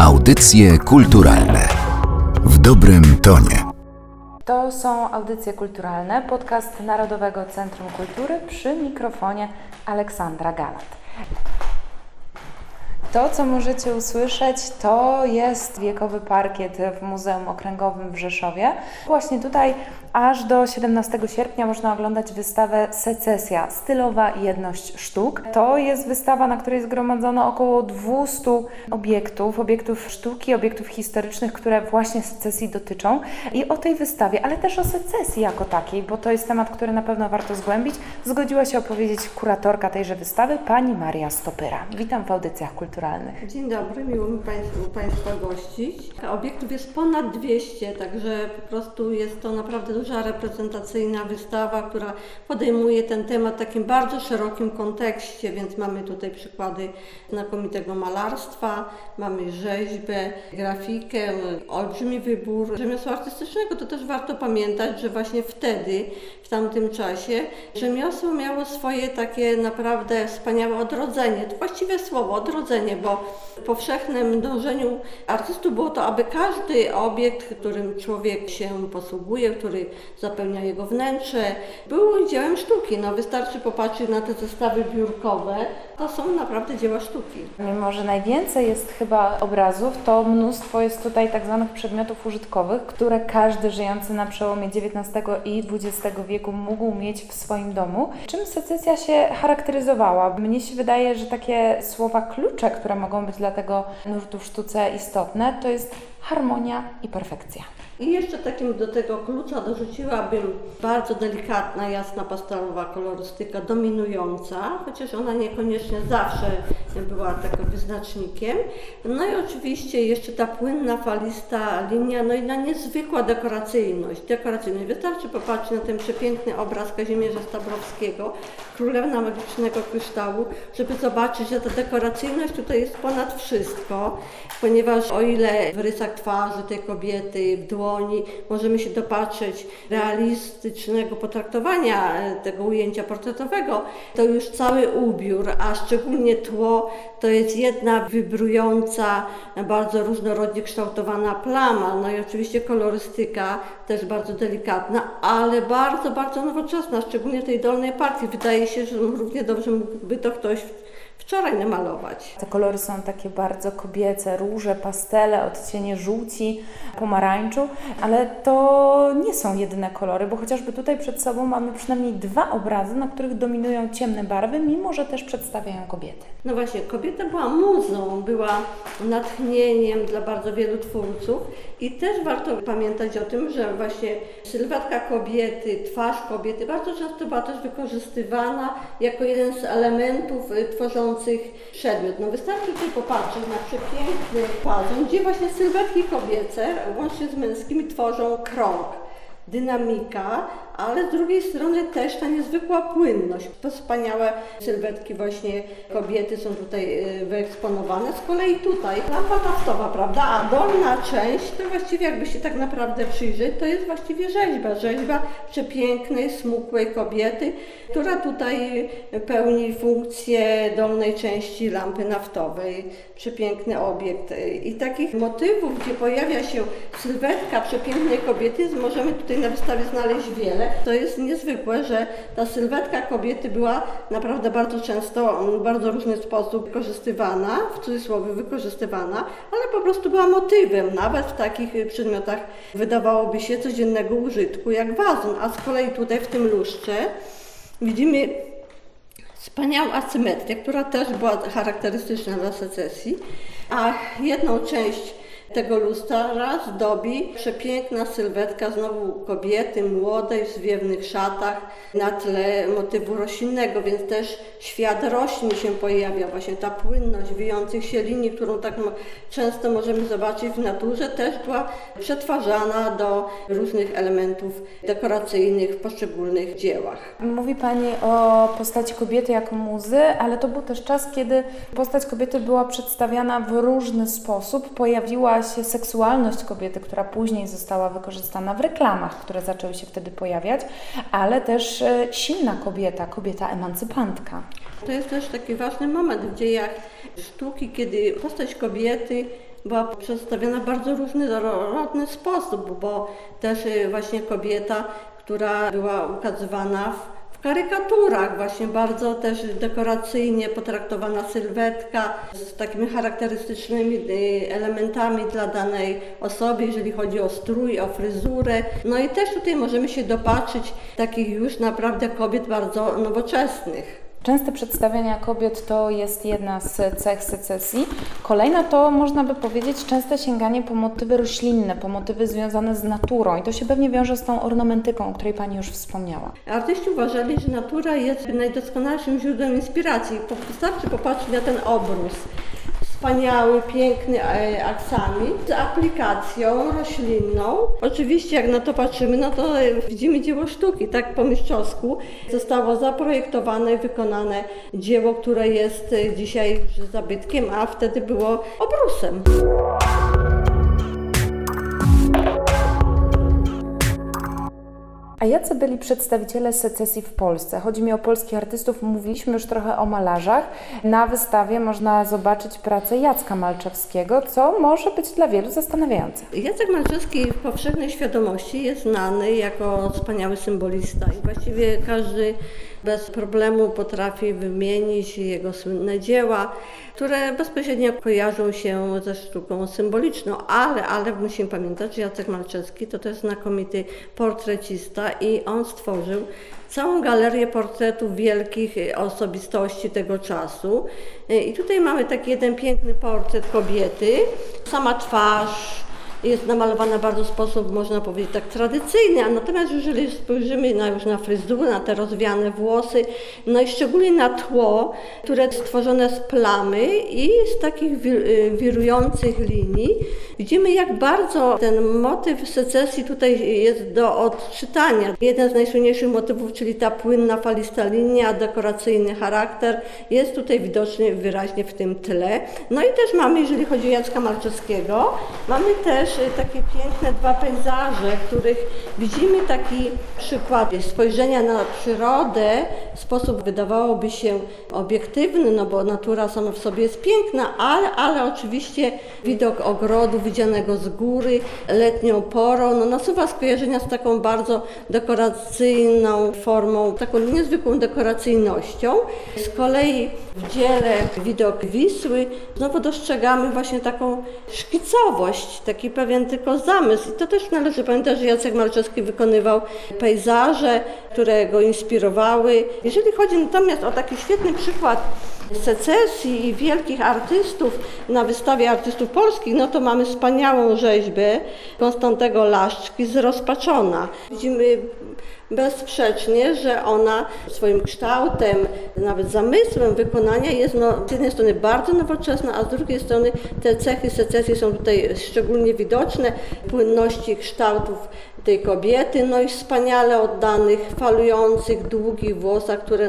Audycje kulturalne w dobrym tonie. To są audycje kulturalne, podcast Narodowego Centrum Kultury przy mikrofonie Aleksandra Galat. To, co możecie usłyszeć, to jest wiekowy parkiet w Muzeum Okręgowym w Rzeszowie. Właśnie tutaj aż do 17 sierpnia można oglądać wystawę Secesja, stylowa jedność sztuk. To jest wystawa, na której zgromadzono około 200 obiektów, obiektów sztuki, obiektów historycznych, które właśnie secesji dotyczą. I o tej wystawie, ale też o secesji jako takiej, bo to jest temat, który na pewno warto zgłębić, zgodziła się opowiedzieć kuratorka tejże wystawy, pani Maria Stopyra. Witam w audycjach kulturalnych. Dzień dobry, miło mi Państwa gościć. Obiektów jest ponad 200, także po prostu jest to naprawdę duża reprezentacyjna wystawa, która podejmuje ten temat w takim bardzo szerokim kontekście, więc mamy tutaj przykłady znakomitego malarstwa, mamy rzeźbę, grafikę, olbrzymi wybór rzemiosła artystycznego. To też warto pamiętać, że właśnie wtedy, w tamtym czasie, rzemiosło miało swoje takie naprawdę wspaniałe odrodzenie. To właściwe słowo, odrodzenie, bo w powszechnym dążeniu artystów było to, aby każdy obiekt, którym człowiek się posługuje, który zapełnia jego wnętrze, był dziełem sztuki. No wystarczy popatrzeć na te zestawy biurkowe, to są naprawdę dzieła sztuki. Mimo, że najwięcej jest chyba obrazów, to mnóstwo jest tutaj tak zwanych przedmiotów użytkowych, które każdy żyjący na przełomie XIX i XX wieku mógł mieć w swoim domu. Czym secesja się charakteryzowała? Mnie się wydaje, że takie słowa klucze, które mogą być dla tego nurtu w sztuce istotne, to jest harmonia i perfekcja. I jeszcze takim do tego klucza dorzuciłabym bardzo delikatna, jasna pastelowa kolorystyka dominująca, chociaż ona niekoniecznie zawsze była takim wyznacznikiem. No i oczywiście jeszcze ta płynna, falista linia, no i na niezwykła dekoracyjność. Dekoracyjność. Wystarczy popatrzeć na ten przepiękny obraz Kazimierza Stabrowskiego, Królewna Magicznego Kryształu, żeby zobaczyć, że ta dekoracyjność tutaj jest ponad wszystko, ponieważ o ile w rysach twarzy tej kobiety, w dłoni, możemy się dopatrzeć realistycznego potraktowania tego ujęcia portretowego, to już cały ubiór, a szczególnie tło, to jest jedna wybrująca, bardzo różnorodnie kształtowana plama. No i oczywiście kolorystyka też bardzo delikatna, ale bardzo, bardzo nowoczesna, szczególnie tej dolnej partii. Wydaje się, że równie dobrze mógłby to ktoś wczoraj namalować. Te kolory są takie bardzo kobiece, róże, pastele, odcienie żółci, pomarańczu, ale to nie są jedyne kolory, bo chociażby tutaj przed sobą mamy przynajmniej dwa obrazy, na których dominują ciemne barwy, mimo że też przedstawiają kobiety. No właśnie, kobieta była muzą, była natchnieniem dla bardzo wielu twórców i też warto pamiętać o tym, że właśnie sylwetka kobiety, twarz kobiety bardzo często była też wykorzystywana jako jeden z elementów tworzących przedmiot. No wystarczy tutaj popatrzeć na przepiękny pazon, gdzie właśnie sylwetki kobiece łącznie z męskimi tworzą krąg dynamika, ale z drugiej strony też ta niezwykła płynność. To wspaniałe sylwetki właśnie kobiety są tutaj y, wyeksponowane. Z kolei tutaj lampa naftowa, prawda, a dolna część to właściwie jakby się tak naprawdę przyjrzeć, to jest właściwie rzeźba. Rzeźba przepięknej, smukłej kobiety, która tutaj pełni funkcję dolnej części lampy naftowej. Przepiękny obiekt. I takich motywów, gdzie pojawia się sylwetka przepięknej kobiety, możemy tutaj na wystawie znaleźć wiele. To jest niezwykłe, że ta sylwetka kobiety była naprawdę bardzo często, w bardzo różny sposób wykorzystywana, w cudzysłowie wykorzystywana, ale po prostu była motywem, nawet w takich przedmiotach wydawałoby się codziennego użytku, jak wazon. A z kolei tutaj w tym lustrze widzimy wspaniałą asymetrię, która też była charakterystyczna dla secesji, a jedną część tego lustra zdobi przepiękna sylwetka znowu kobiety młodej w zwiewnych szatach na tle motywu roślinnego, więc też świat roślin się pojawia, właśnie ta płynność wijących się linii, którą tak często możemy zobaczyć w naturze, też była przetwarzana do różnych elementów dekoracyjnych w poszczególnych dziełach. Mówi Pani o postaci kobiety jako muzy, ale to był też czas, kiedy postać kobiety była przedstawiana w różny sposób, pojawiła się seksualność kobiety, która później została wykorzystana w reklamach, które zaczęły się wtedy pojawiać, ale też e, silna kobieta, kobieta emancypantka. To jest też taki ważny moment w dziejach sztuki, kiedy postać kobiety była przedstawiona w bardzo różnorodny sposób, bo też y, właśnie kobieta, która była ukazywana w karykaturach, właśnie bardzo też dekoracyjnie potraktowana sylwetka z takimi charakterystycznymi y, elementami dla danej osoby, jeżeli chodzi o strój, o fryzurę. No i też tutaj możemy się dopatrzyć takich już naprawdę kobiet bardzo nowoczesnych. Częste przedstawiania kobiet to jest jedna z cech secesji. Kolejna to można by powiedzieć częste sięganie po motywy roślinne, po motywy związane z naturą i to się pewnie wiąże z tą ornamentyką, o której Pani już wspomniała. Artyści uważali, że natura jest najdoskonalszym źródłem inspiracji. Wystarczy popatrzeć na ten obrus. Wspaniały, piękny e, aksamit z aplikacją roślinną. Oczywiście jak na to patrzymy, no to widzimy dzieło sztuki, tak po mistrzowsku. Zostało zaprojektowane wykonane dzieło, które jest e, dzisiaj zabytkiem, a wtedy było obrusem. A jacy byli przedstawiciele secesji w Polsce? Chodzi mi o polskich artystów, mówiliśmy już trochę o malarzach. Na wystawie można zobaczyć pracę Jacka Malczewskiego, co może być dla wielu zastanawiające. Jacek Malczewski w powszechnej świadomości jest znany jako wspaniały symbolista i właściwie każdy bez problemu potrafi wymienić jego słynne dzieła, które bezpośrednio kojarzą się ze sztuką symboliczną, ale, ale musimy pamiętać, że Jacek Malczewski to też znakomity portrecista i on stworzył całą galerię portretów wielkich osobistości tego czasu. I tutaj mamy taki jeden piękny portret kobiety, sama twarz, jest namalowana w bardzo sposób, można powiedzieć, tak tradycyjny, a natomiast jeżeli spojrzymy na, już na fryzurę, na te rozwiane włosy, no i szczególnie na tło, które jest stworzone z plamy i z takich y, wirujących linii, widzimy jak bardzo ten motyw secesji tutaj jest do odczytania. Jeden z najsłynniejszych motywów, czyli ta płynna falista linia, dekoracyjny charakter, jest tutaj widoczny wyraźnie w tym tle. No i też mamy, jeżeli chodzi o Jacka Malczewskiego, mamy też takie piękne dwa pejzaże, których widzimy taki przykład spojrzenia na przyrodę w sposób wydawałoby się obiektywny, no bo natura sama w sobie jest piękna, ale, ale oczywiście widok ogrodu widzianego z góry, letnią porą, no nasuwa skojarzenia z taką bardzo dekoracyjną formą, taką niezwykłą dekoracyjnością. Z kolei w dziele widok Wisły znowu dostrzegamy właśnie taką szkicowość, taki pewien tylko zamysł. I to też należy pamiętać, że Jacek Malczewski wykonywał pejzaże, które go inspirowały. Jeżeli chodzi natomiast o taki świetny przykład secesji i wielkich artystów na wystawie artystów polskich, no to mamy wspaniałą rzeźbę Konstantego Laszczki z Rozpaczona. Widzimy bezsprzecznie, że ona swoim kształtem, nawet zamysłem wykonania jest no, z jednej strony bardzo nowoczesna, a z drugiej strony te cechy secesji są tutaj szczególnie widoczne, płynności kształtów tej kobiety, no i wspaniale oddanych, falujących, długich włosach, które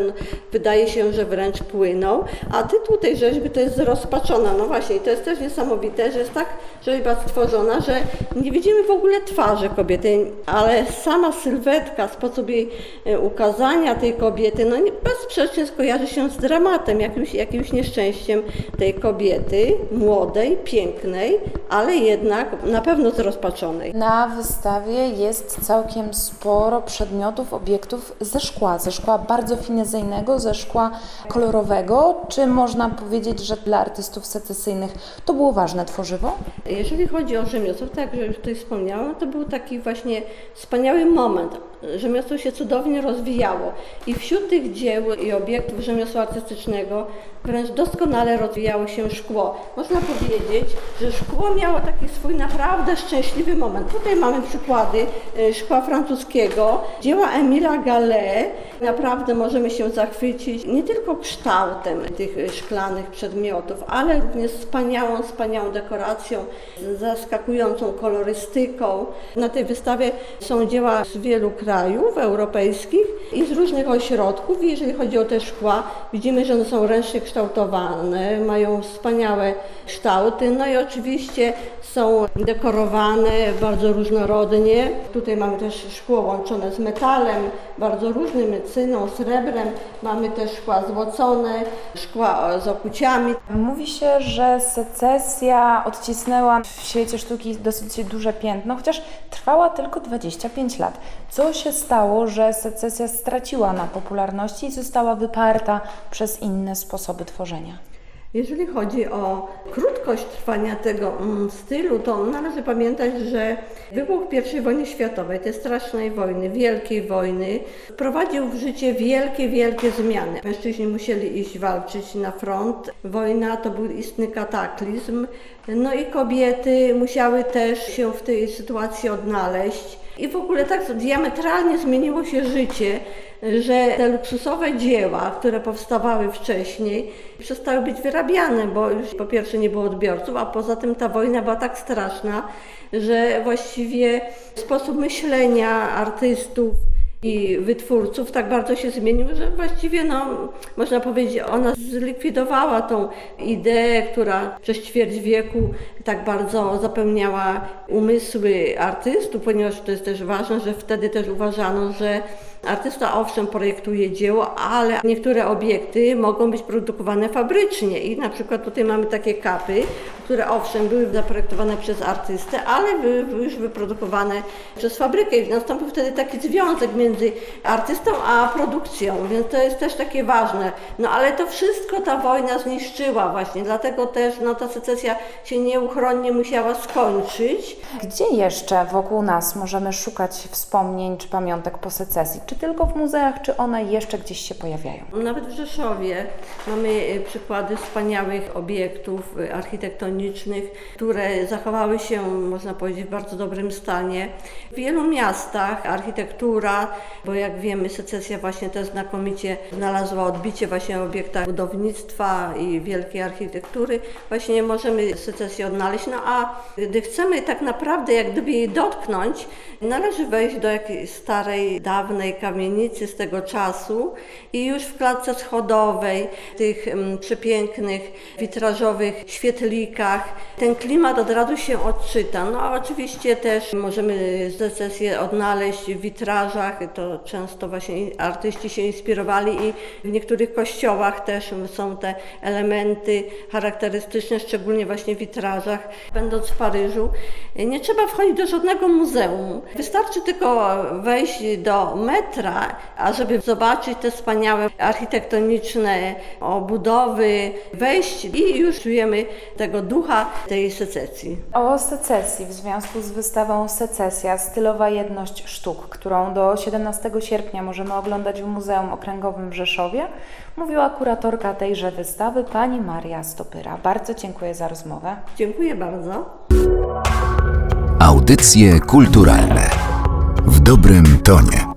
wydaje się, że wręcz płyną. A tytuł tej rzeźby to jest rozpaczona. No właśnie, to jest też niesamowite, że jest tak rzeźba stworzona, że nie widzimy w ogóle twarzy kobiety, ale sama sylwetka, sposób jej e, ukazania tej kobiety, no nie- bezsprzecznie skojarzy się z dramatem, jakimś, jakimś nieszczęściem tej kobiety, młodej, pięknej, ale jednak na pewno zrozpaczonej. Na wystawie jest całkiem sporo przedmiotów, obiektów ze szkła, ze szkła bardzo finezyjnego, ze szkła kolorowego. Czy można powiedzieć, że dla artystów secesyjnych to było ważne tworzywo? Jeżeli chodzi o rzemiosło, tak jak już tutaj wspomniałam, to był taki właśnie wspaniały moment. Rzemiosło się cudownie rozwijało i wśród tych dzieł i obiektów rzemiosła artystycznego wręcz doskonale rozwijało się szkło. Można powiedzieć, że szkło miało taki swój naprawdę szczęśliwy moment. Tutaj mamy przykłady e, szkła francuskiego, dzieła Emila Gallet. Naprawdę możemy się zachwycić nie tylko kształtem tych szklanych przedmiotów, ale również wspaniałą, wspaniałą dekoracją, zaskakującą kolorystyką. Na tej wystawie są dzieła z wielu krajów krajów europejskich i z różnych ośrodków. I jeżeli chodzi o te szkła, widzimy, że one są ręcznie kształtowane, mają wspaniałe kształty, no i oczywiście są dekorowane bardzo różnorodnie. Tutaj mamy też szkło łączone z metalem, bardzo różnym, cyną, srebrem. Mamy też szkła złocone, szkła z okuciami. Mówi się, że secesja odcisnęła w świecie sztuki dosyć duże piętno, chociaż trwała tylko 25 lat. Co się stało, że secesja straciła na popularności i została wyparta przez inne sposoby tworzenia? Jeżeli chodzi o krótkość trwania tego mm, stylu, to należy pamiętać, że wybuch I wojny światowej, tej strasznej wojny, wielkiej wojny, wprowadził w życie wielkie, wielkie zmiany. Mężczyźni musieli iść walczyć na front. Wojna to był istny kataklizm. No i kobiety musiały też się w tej sytuacji odnaleźć. I w ogóle tak diametralnie zmieniło się życie, że te luksusowe dzieła, które powstawały wcześniej, przestały być wyrabiane, bo już po pierwsze nie było odbiorców, a poza tym ta wojna była tak straszna, że właściwie sposób myślenia artystów i wytwórców tak bardzo się zmienił, że właściwie no, można powiedzieć, ona zlikwidowała tą ideę, która przez ćwierć wieku tak bardzo zapełniała umysły artystów, ponieważ to jest też ważne, że wtedy też uważano, że Artysta owszem projektuje dzieło, ale niektóre obiekty mogą być produkowane fabrycznie i na przykład tutaj mamy takie kapy, które owszem były zaprojektowane przez artystę, ale były już wyprodukowane przez fabrykę i nastąpił wtedy taki związek między artystą a produkcją, więc to jest też takie ważne. No ale to wszystko ta wojna zniszczyła właśnie, dlatego też no, ta secesja się nieuchronnie musiała skończyć. Gdzie jeszcze wokół nas możemy szukać wspomnień czy pamiątek po secesji? Czy tylko w muzeach, czy one jeszcze gdzieś się pojawiają? Nawet w Rzeszowie mamy e, przykłady wspaniałych obiektów e, które zachowały się, można powiedzieć, w bardzo dobrym stanie. W wielu miastach architektura, bo jak wiemy, secesja właśnie też znakomicie znalazła odbicie właśnie obiektach budownictwa i wielkiej architektury, właśnie możemy secesję odnaleźć. No a gdy chcemy tak naprawdę jak gdyby jej dotknąć, należy wejść do jakiejś starej, dawnej kamienicy z tego czasu i już w klatce schodowej, tych mm, przepięknych, witrażowych świetlikach, ten klimat od razu się odczyta. No oczywiście też możemy secesję odnaleźć w witrażach, to często właśnie artyści się inspirowali i w niektórych kościołach też są te elementy charakterystyczne, szczególnie właśnie w witrażach. Będąc w Paryżu, nie trzeba wchodzić do żadnego muzeum. Wystarczy tylko wejść do metra, ażeby zobaczyć te wspaniałe architektoniczne obudowy, wejść i już czujemy tego ducha tej secesji. O secesji w związku z wystawą Secesja Stylowa Jedność Sztuk, którą do 17 sierpnia możemy oglądać w Muzeum Okręgowym w Rzeszowie, mówiła kuratorka tejże wystawy pani Maria Stopyra. Bardzo dziękuję za rozmowę. Dziękuję bardzo. Audycje kulturalne w dobrym tonie.